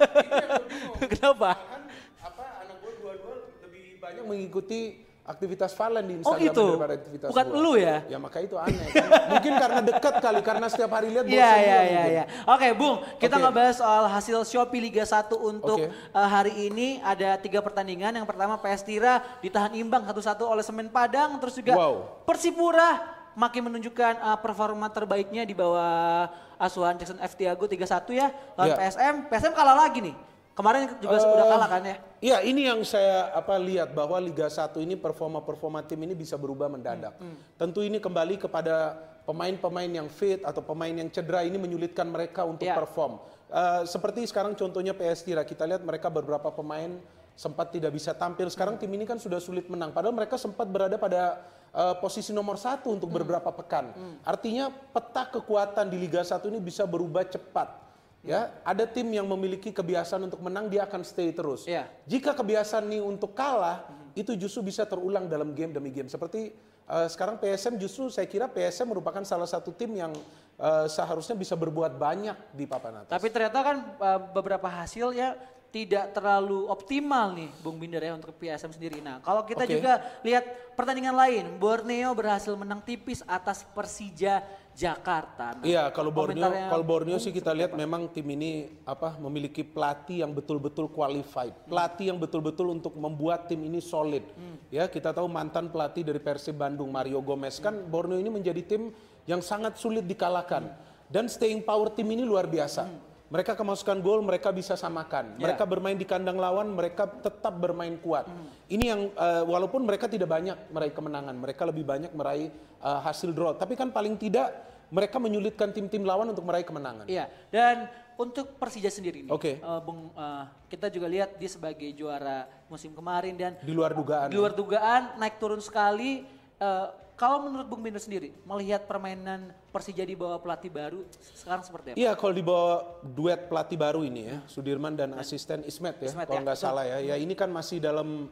Kenapa? Kan apa anak gue dua-dua lebih banyak mengikuti aktivitas Valen di Oh, Instagram gitu? daripada aktivitas Bukan gua. lu ya? Ya makanya itu aneh kan. Mungkin karena dekat kali, karena setiap hari lihat bosan Iya, iya, iya, mungkin. iya. Oke, Bung, kita Oke. ngebahas soal hasil Shopee Liga 1 untuk Oke. eh, hari ini ada tiga pertandingan. Yang pertama PS Tira ditahan imbang satu-satu oleh Semen Padang, terus juga Wow. Persipura makin menunjukkan eh, performa terbaiknya di bawah asuhan Jackson F Tiago 3-1 ya lawan Iya. PSM. PSM kalah lagi nih. Kemarin juga Eh, udah kalah kan ya? Iya, ini yang saya apa lihat bahwa Liga 1 ini performa-performa tim ini bisa berubah mendadak. Hmm, Tentu ini kembali kepada pemain-pemain yang fit atau pemain yang cedera ini menyulitkan mereka untuk Iya. perform. Eh, seperti sekarang contohnya PS Tira, kita lihat mereka beberapa pemain sempat tidak bisa tampil. Sekarang tim ini kan sudah sulit menang. Padahal mereka sempat berada pada eh, posisi nomor satu untuk beberapa pekan. Artinya peta kekuatan di Liga 1 ini bisa berubah cepat. Ya, ada tim yang memiliki kebiasaan untuk menang dia akan stay terus. Iya. Jika kebiasaan nih untuk kalah, itu justru bisa terulang dalam game demi game. Seperti eh, sekarang PSM justru saya kira PSM merupakan salah satu tim yang eh, seharusnya bisa berbuat banyak di papan atas. Tapi ternyata kan uh, beberapa hasil ya tidak terlalu optimal nih Bung Binder ya untuk PSM sendiri. Nah kalau kita Oke. juga lihat pertandingan lain, Borneo berhasil menang tipis atas Persija Jakarta. Nah, Iya, kalau Borneo, kalau Borneo sih kita lihat apa? memang tim ini apa memiliki pelatih yang betul-betul qualified, pelatih yang betul-betul untuk membuat tim ini solid. Ya, kita tahu mantan pelatih dari Persib Bandung Mario Gomez kan Borneo ini menjadi tim yang sangat sulit dikalahkan dan staying power tim ini luar biasa. Mereka kemasukan gol, mereka bisa samakan. Ya. Mereka bermain di kandang lawan, mereka tetap bermain kuat. Ini yang eh, walaupun mereka tidak banyak meraih kemenangan, mereka lebih banyak meraih eh, hasil draw. Tapi kan paling tidak mereka menyulitkan tim-tim lawan untuk meraih kemenangan. Iya, dan untuk Persija sendiri nih, Oke. eh, Bung, eh, kita juga lihat dia sebagai juara musim kemarin dan Di luar dugaan. di luar dugaan naik turun sekali. Eh, kalau menurut Bung Binder sendiri, melihat permainan Persija di bawah pelatih baru sekarang seperti apa? Iya, kalau di bawah duet pelatih baru ini ya, Sudirman dan asisten Ismet ya, Ismet kalau ya, nggak salah ya. Ya ini kan masih dalam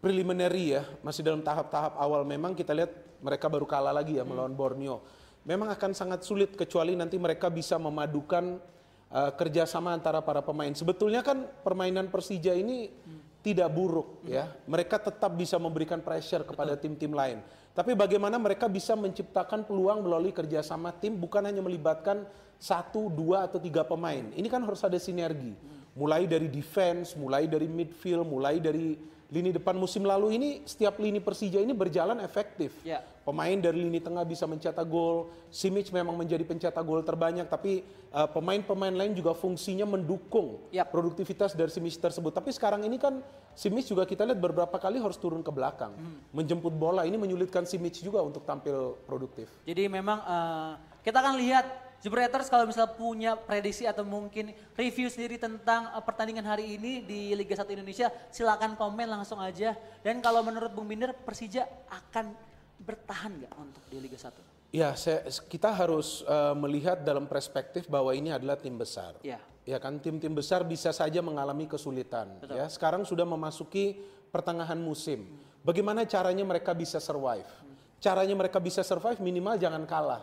preliminary ya, masih dalam tahap-tahap awal. Memang kita lihat mereka baru kalah lagi ya melawan Borneo. Memang akan sangat sulit kecuali nanti mereka bisa memadukan uh, kerjasama antara para pemain. Sebetulnya kan permainan Persija ini tidak buruk ya. Mereka tetap bisa memberikan pressure kepada tim-tim lain. Tapi bagaimana mereka bisa menciptakan peluang melalui kerjasama tim bukan hanya melibatkan satu, dua atau tiga pemain. Ini kan harus ada sinergi. Mulai dari defense, mulai dari midfield, mulai dari lini depan musim lalu ini setiap lini Persija ini berjalan efektif. Ya. Pemain dari lini tengah bisa mencetak gol. Simic memang menjadi pencetak gol terbanyak, tapi uh, pemain-pemain lain juga fungsinya mendukung Yap. produktivitas dari Simic tersebut. Tapi sekarang ini kan Simic juga kita lihat beberapa kali harus turun ke belakang, menjemput bola. Ini menyulitkan Simic juga untuk tampil produktif. Jadi memang eh, kita akan lihat Jebreters kalau misalnya punya prediksi atau mungkin review sendiri tentang eh, pertandingan hari ini di Liga 1 Indonesia, silakan komen langsung aja. Dan kalau menurut Bung Binder, Persija akan bertahan nggak untuk di Liga 1? Ya, saya, kita harus uh, melihat dalam perspektif bahwa ini adalah tim besar. Ya. Ya kan, tim-tim besar bisa saja mengalami kesulitan. Ya, sekarang sudah memasuki pertengahan musim. Bagaimana caranya mereka bisa survive? Caranya mereka bisa survive minimal jangan kalah.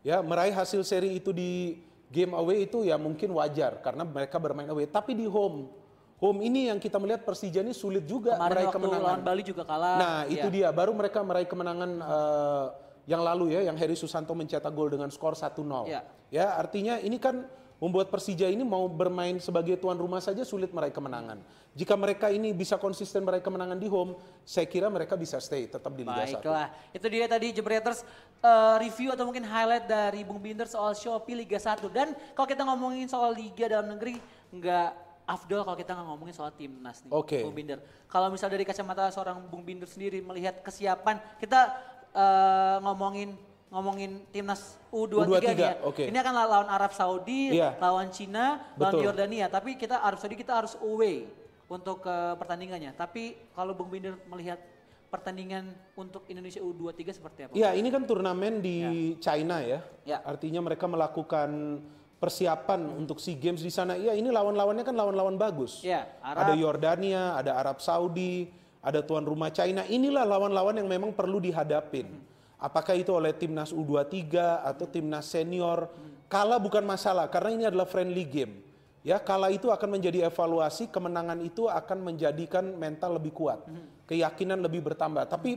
Ya, meraih hasil seri itu di game away itu ya mungkin wajar karena mereka bermain away. Tapi di home, home ini yang kita melihat Persija ini sulit juga Kemarin meraih waktu kemenangan. lawan Bali juga kalah. Nah, itu Ya. dia. Baru mereka meraih kemenangan eh, yang lalu ya, yang Heri Susanto mencetak gol dengan skor 1-0. Ya. Ya, artinya ini kan membuat Persija ini mau bermain sebagai tuan rumah saja sulit meraih kemenangan. Jika mereka ini bisa konsisten meraih kemenangan di home, saya kira mereka bisa stay tetap di Liga 1. Baiklah, itu dia tadi Jebreters eh, review atau mungkin highlight dari Bung Binder soal Shopee Liga 1. Dan kalau kita ngomongin soal Liga dalam negeri, nggak afdol kalau kita nggak ngomongin soal timnas nih, Oke. Bung Binder. Kalau misal dari kacamata seorang Bung Binder sendiri melihat kesiapan, kita eh, ngomongin ngomongin timnas U23, U23, nih ya. oke. Ini akan lawan Arab Saudi, Iya. lawan Cina, lawan. Yordania. Tapi kita Arab Saudi kita harus away untuk ke pertandingannya. Tapi kalau Bung Binder melihat pertandingan untuk Indonesia U23 seperti apa? Ya, ini kan turnamen di China ya. Ya. Artinya mereka melakukan persiapan untuk SEA Games di sana. Ya, ini lawan-lawannya kan lawan-lawan bagus. Ya, Arab. Ada Yordania, ada Arab Saudi, ada tuan rumah China. Inilah lawan-lawan yang memang perlu dihadapin. Apakah itu oleh timnas U23 atau timnas senior? Kalah bukan masalah karena ini adalah friendly game. Ya, kalah itu akan menjadi evaluasi, kemenangan itu akan menjadikan mental lebih kuat, keyakinan lebih bertambah. Tapi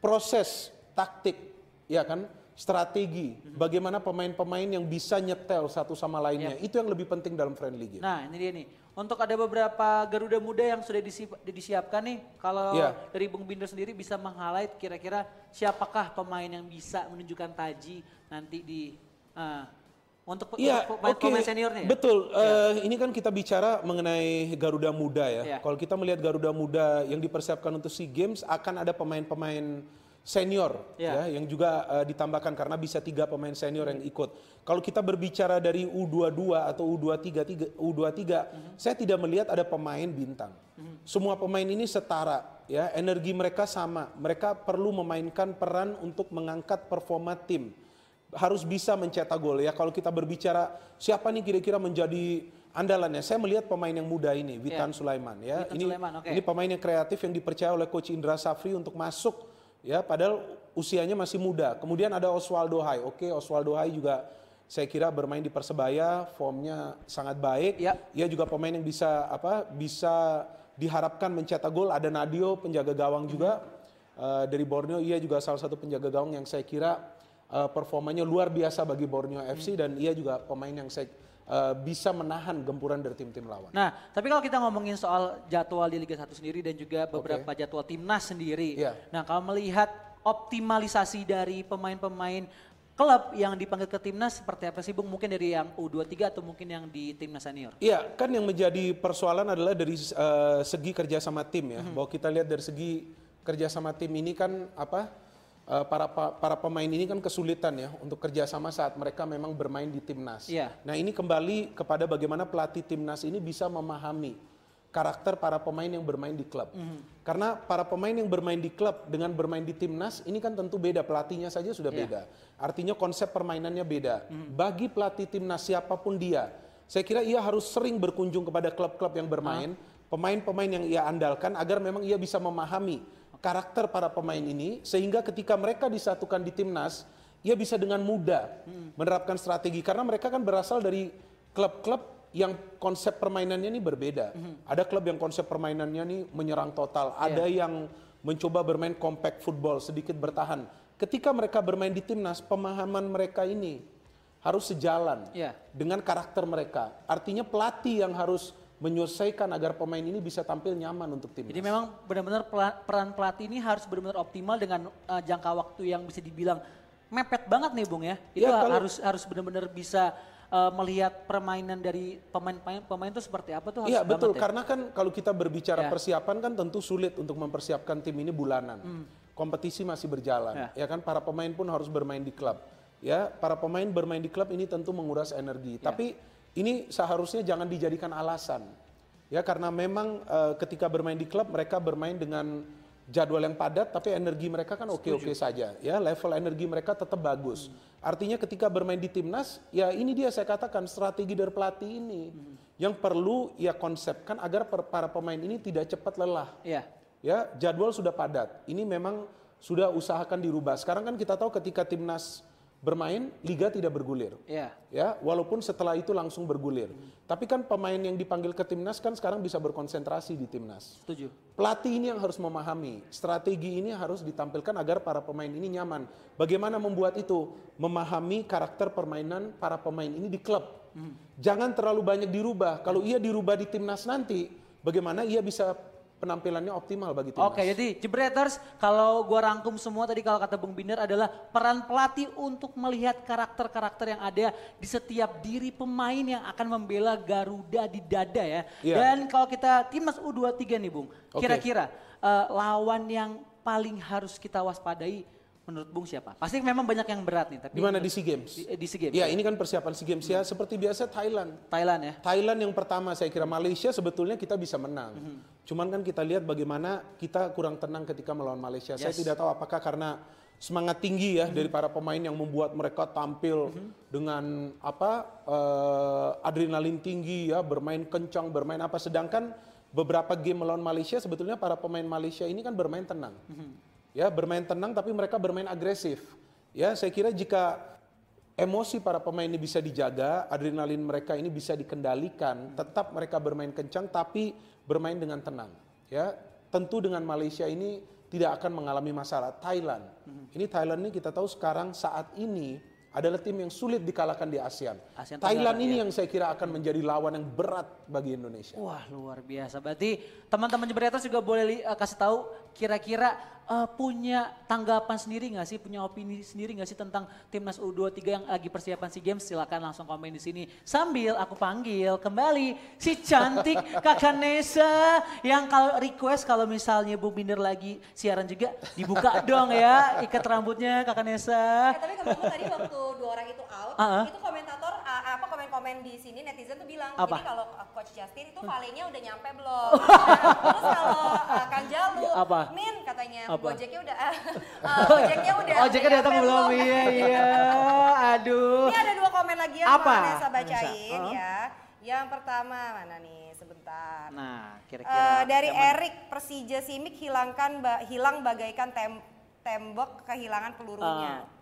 proses taktik, ya kan, strategi, bagaimana pemain-pemain yang bisa nyetel satu sama lainnya, itu yang lebih penting dalam friendly game. Nah, ini dia nih. Untuk ada beberapa Garuda muda yang sudah disi- disiapkan nih, kalau Iya. dari Bung Binder sendiri bisa meng-highlight kira-kira siapakah pemain yang bisa menunjukkan taji nanti di eh, untuk, untuk pemain, pemain seniornya ya? Betul. Eh, ini kan kita bicara mengenai Garuda Muda ya. Iya. Kalau kita melihat Garuda Muda yang dipersiapkan untuk SEA Games akan ada pemain-pemain senior Iya. ya yang juga eh, ditambahkan karena bisa tiga pemain senior yang ikut. Kalau kita berbicara dari U22 atau U23 tiga- U23, Mhm. saya tidak melihat ada pemain bintang. Semua pemain ini setara ya, energi mereka sama. Mereka perlu memainkan peran untuk mengangkat performa tim harus bisa mencetak gol ya. Kalau kita berbicara siapa nih kira-kira menjadi andalannya, saya melihat pemain yang muda ini, Witan Sulaiman ya. Witan ini Sulaiman, oke. ini pemain yang kreatif yang dipercaya oleh coach Indra Safri untuk masuk ya, padahal usianya masih muda. Kemudian ada Oswaldo Hai. Oke, Oswaldo Hai juga saya kira bermain di Persebaya, formnya sangat baik. Ya. Ia juga pemain yang bisa apa? Bisa diharapkan mencetak gol. Ada Nadio penjaga gawang juga eh, dari Borneo. Ia juga salah satu penjaga gawang yang saya kira eh, performanya luar biasa bagi Borneo FC dan ia juga pemain yang saya eh, bisa menahan gempuran dari tim-tim lawan. Nah, tapi kalau kita ngomongin soal jadwal di Liga 1 sendiri dan juga beberapa jadwal timnas sendiri. Iya. Nah, kalau melihat optimalisasi dari pemain-pemain klub yang dipanggil ke timnas seperti apa sih Bung? Mungkin dari yang U23 atau mungkin yang di timnas senior? Iya, kan yang menjadi persoalan adalah dari eh, segi kerjasama tim ya. Bahwa kita lihat dari segi kerjasama tim ini kan apa? Eh, para pa- para pemain ini kan kesulitan ya untuk kerjasama saat mereka memang bermain di timnas. Iya. Nah ini kembali kepada bagaimana pelatih timnas ini bisa memahami karakter para pemain yang bermain di klub. Karena para pemain yang bermain di klub dengan bermain di timnas ini kan tentu beda pelatihnya saja sudah Iya. beda. Artinya konsep permainannya beda. Bagi pelatih timnas siapa pun dia, saya kira ia harus sering berkunjung kepada klub-klub yang bermain, pemain-pemain yang ia andalkan agar memang ia bisa memahami karakter para pemain ini sehingga ketika mereka disatukan di timnas, ia bisa dengan mudah menerapkan strategi karena mereka kan berasal dari klub-klub yang konsep permainannya ini berbeda. Ada klub yang konsep permainannya ini menyerang total, ada yang mencoba bermain compact football, sedikit bertahan. Ketika mereka bermain di timnas, pemahaman mereka ini harus sejalan Iya. dengan karakter mereka. Artinya pelatih yang harus menyelesaikan agar pemain ini bisa tampil nyaman untuk timnas. Jadi memang benar-benar peran pelatih ini harus benar-benar optimal dengan eh, jangka waktu yang bisa dibilang mepet banget nih Bung ya. Itu Ya, kalau- harus harus benar-benar bisa eh, melihat permainan dari pemain-pemain pemain itu seperti apa tuh harus Iya betul, ya. karena kan kalau kita berbicara Ya. persiapan kan tentu sulit untuk mempersiapkan tim ini bulanan. Kompetisi masih berjalan, Hmm. Ya. ya. kan para pemain pun harus bermain di klub. Ya, para pemain bermain di klub ini tentu menguras energi. Ya. Tapi ini seharusnya jangan dijadikan alasan. Ya, karena memang eh, ketika bermain di klub mereka bermain dengan jadwal yang padat tapi energi mereka kan oke-oke saja. Ya level energi mereka tetap bagus. Artinya ketika bermain di timnas ya ini dia saya katakan strategi dari pelatih ini. Yang perlu ia konsepkan agar per- para pemain ini tidak cepat lelah. Iya. ya jadwal sudah padat. Ini memang sudah usahakan dirubah. Sekarang kan kita tahu ketika timnas bermain liga tidak bergulir Iya. ya walaupun setelah itu langsung bergulir tapi kan pemain yang dipanggil ke timnas kan sekarang bisa berkonsentrasi di timnas Setuju. Pelatih ini yang harus memahami, strategi ini harus ditampilkan agar para pemain ini nyaman. Bagaimana membuat itu? Memahami karakter permainan para pemain ini di klub. Jangan terlalu banyak dirubah. Kalau ia dirubah di timnas nanti, bagaimana ia bisa penampilannya optimal bagi timnas? Oke, jadi Jebreters, kalau gua rangkum semua tadi kalau kata Bung Binder adalah peran pelatih untuk melihat karakter-karakter yang ada di setiap diri pemain yang akan membela Garuda di dada ya. Iya. Dan kalau kita timnas U23 nih Bung, kira-kira eh, lawan yang paling harus kita waspadai menurut Bung siapa? Pasti memang banyak yang berat nih, tapi Di mana di SEA Games? di, di SEA Games. Ya ini kan persiapan SEA Games ya seperti biasa Thailand. Thailand ya. Thailand yang pertama saya kira Malaysia sebetulnya kita bisa menang. Mhm. Cuman kan kita lihat bagaimana kita kurang tenang ketika melawan Malaysia. Saya Yes. tidak tahu apakah karena semangat tinggi ya dari para pemain yang membuat mereka tampil Mhm. dengan apa eh, adrenalin tinggi ya, bermain kencang, bermain apa sedangkan beberapa game melawan Malaysia sebetulnya para pemain Malaysia ini kan bermain tenang. Ya, bermain tenang tapi mereka bermain agresif. Ya, saya kira jika emosi para pemain ini bisa dijaga, adrenalin mereka ini bisa dikendalikan, tetap mereka bermain kencang tapi bermain dengan tenang. Ya, tentu dengan Malaysia ini tidak akan mengalami masalah. Thailand, ini Thailand ini kita tahu sekarang saat ini adalah tim yang sulit dikalahkan di ASEAN. ASEAN Thailand ini iya. yang saya kira akan menjadi lawan yang berat bagi Indonesia. Wah luar biasa. Berarti teman-teman Jebreters juga boleh eh, kasih tahu kira-kira eh, punya tanggapan sendiri nggak sih, punya opini sendiri nggak sih tentang timnas U23 yang lagi persiapan SEA Games? Silakan langsung komen di sini. Sambil aku panggil kembali si cantik Kakak Nesa yang kalau request kalau misalnya Bung Binder lagi siaran juga dibuka dong ya ikat rambutnya Kakak Nesa. Eh, tapi kalau tadi waktu dua orang itu out, Ah, ah. itu komentator ah, komen-komen di sini netizen tuh bilang, Apa? jadi kalau uh, coach Justin itu valenya udah nyampe belum? Terus kalau uh, Kang Jalu, apa? Min katanya Apa? Gojeknya udah, uh, Gojeknya udah. Ojeknya datang belum? Iya iya. Aduh. Ini ada dua komen lagi yang Apa? Vanessa bacain Vanessa, oh. ya. Yang pertama mana nih sebentar. Nah, kira-kira dari yang mana? Erik Persija Simik hilangkan ba- hilang bagaikan tem- tembok kehilangan pelurunya. Te-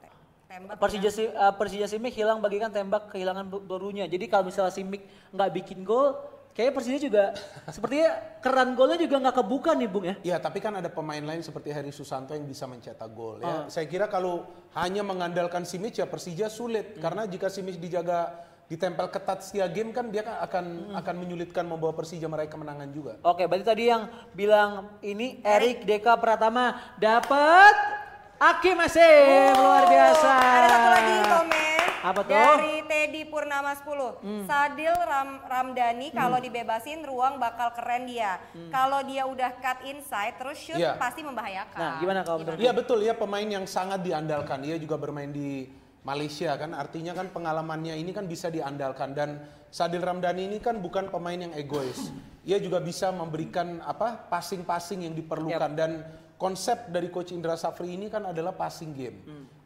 Tembak. Persija Si- uh, Persija Simic hilang bagikan tembak kehilangan pelurunya. Jadi kalau misalnya Simic nggak bikin gol, kayaknya Persija juga sepertinya keran golnya juga nggak kebuka nih Bung ya. Ya, tapi kan ada pemain lain seperti Heri Susanto yang bisa mencetak gol ya. Saya kira kalau hanya mengandalkan Simic ya Persija sulit Hmm. karena jika Simic dijaga ditempel ketat setiap game kan dia kan akan Hmm. akan menyulitkan membawa Persija meraih kemenangan juga. Oke, berarti tadi yang bilang ini Erik Deka Pratama dapat Aki Masih luar biasa. Ada satu lagi komen Apa tuh? dari Teddy Purnama 10. Sadil Ram- Ramdhani Hmm. kalau dibebasin ruang bakal keren dia. Kalau dia udah cut inside terus shoot Iya. pasti membahayakan. Nah, gimana kalau menurut Iya betul ya pemain yang sangat diandalkan. Dia juga bermain di Malaysia kan artinya kan pengalamannya ini kan bisa diandalkan dan Sadil Ramdhani ini kan bukan pemain yang egois. Ia juga bisa memberikan apa passing-passing yang diperlukan dan konsep dari coach Indra Safri ini kan adalah passing game.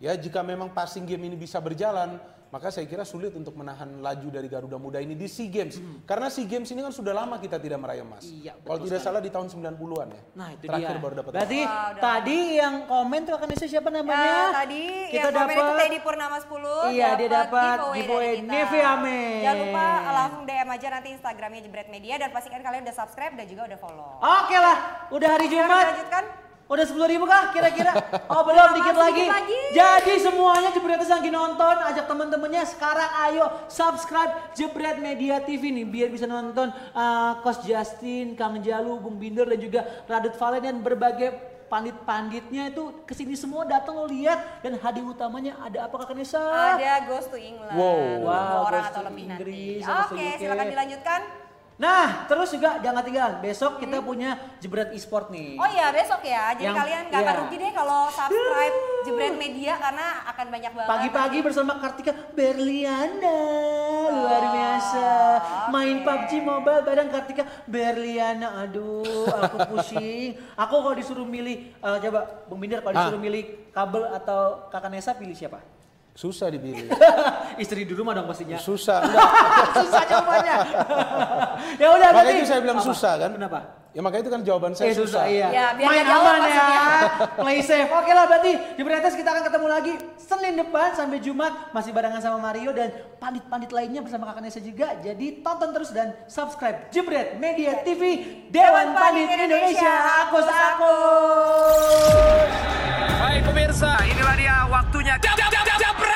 Ya jika memang passing game ini bisa berjalan maka saya kira sulit untuk menahan laju dari Garuda Muda ini di SEA Games. Karena SEA Games ini kan sudah lama kita tidak meraih emas. Iya, betul Kalau tidak salah di tahun 90-an ya. Nah itu Terakhir dia. baru dapat Berarti tadi yang komen tuh akan siapa namanya? Ya, tadi kita yang komen itu Teddy Purnama 10 Iya, dia dapat giveaway dari kita. Nevi Amen. Jangan lupa langsung DM aja nanti Instagramnya Jebret Media dan pastikan kalian udah subscribe dan juga udah follow. Oke lah, udah hari Jumat. dilanjutkan. Udah 10 ribu kah kira-kira? Oh belum, dikit Masih lagi. dikit lagi. Jadi semuanya Jebreters yang lagi nonton, ajak temen-temennya sekarang ayo subscribe Jebret Media TV nih. Biar bisa nonton uh, Coach Justin, Kang Jalu, Bung Binder dan juga Radit Valen dan berbagai pandit-panditnya itu ke sini semua datang lo lihat dan hadiah utamanya ada apa kakak Nesa? Ada Ghost to England. Wow. Wow, orang Ghost atau to lebih Inggris, nanti. Oke, UK. silakan dilanjutkan. Nah, terus juga jangan tinggal. Besok kita punya Jebret e-sport nih. Oh iya besok ya, jadi Yang- kalian nggak akan iya. rugi deh kalau subscribe Jebret Media karena akan banyak banget. Pagi-pagi bersama Kartika Berliana luar biasa main PUBG Mobile bareng Kartika Berliana aduh aku pusing aku kalau disuruh milih eh, coba Bung Binder kalau Ah. disuruh milih kabel atau kakak Nesa pilih siapa Susah dipilih. istri dulu mah dong pastinya Susah. susah jawabannya ya udah Makanya itu saya bilang Apa? susah kan. kenapa Ya makanya itu kan jawaban saya eh, susah. susah. Iya. Ya, biar Main aman ya. Play safe. Oke lah berarti di Pretes kita akan ketemu lagi Senin depan sampai Jumat masih barengan sama Mario dan pandit-pandit lainnya bersama kakaknya Nesa juga. Jadi tonton terus dan subscribe Jibret Media TV Dewan, Pandit, Indonesia. Aku akus. Hai pemirsa, inilah dia waktunya. Jab, jab, jab, jab.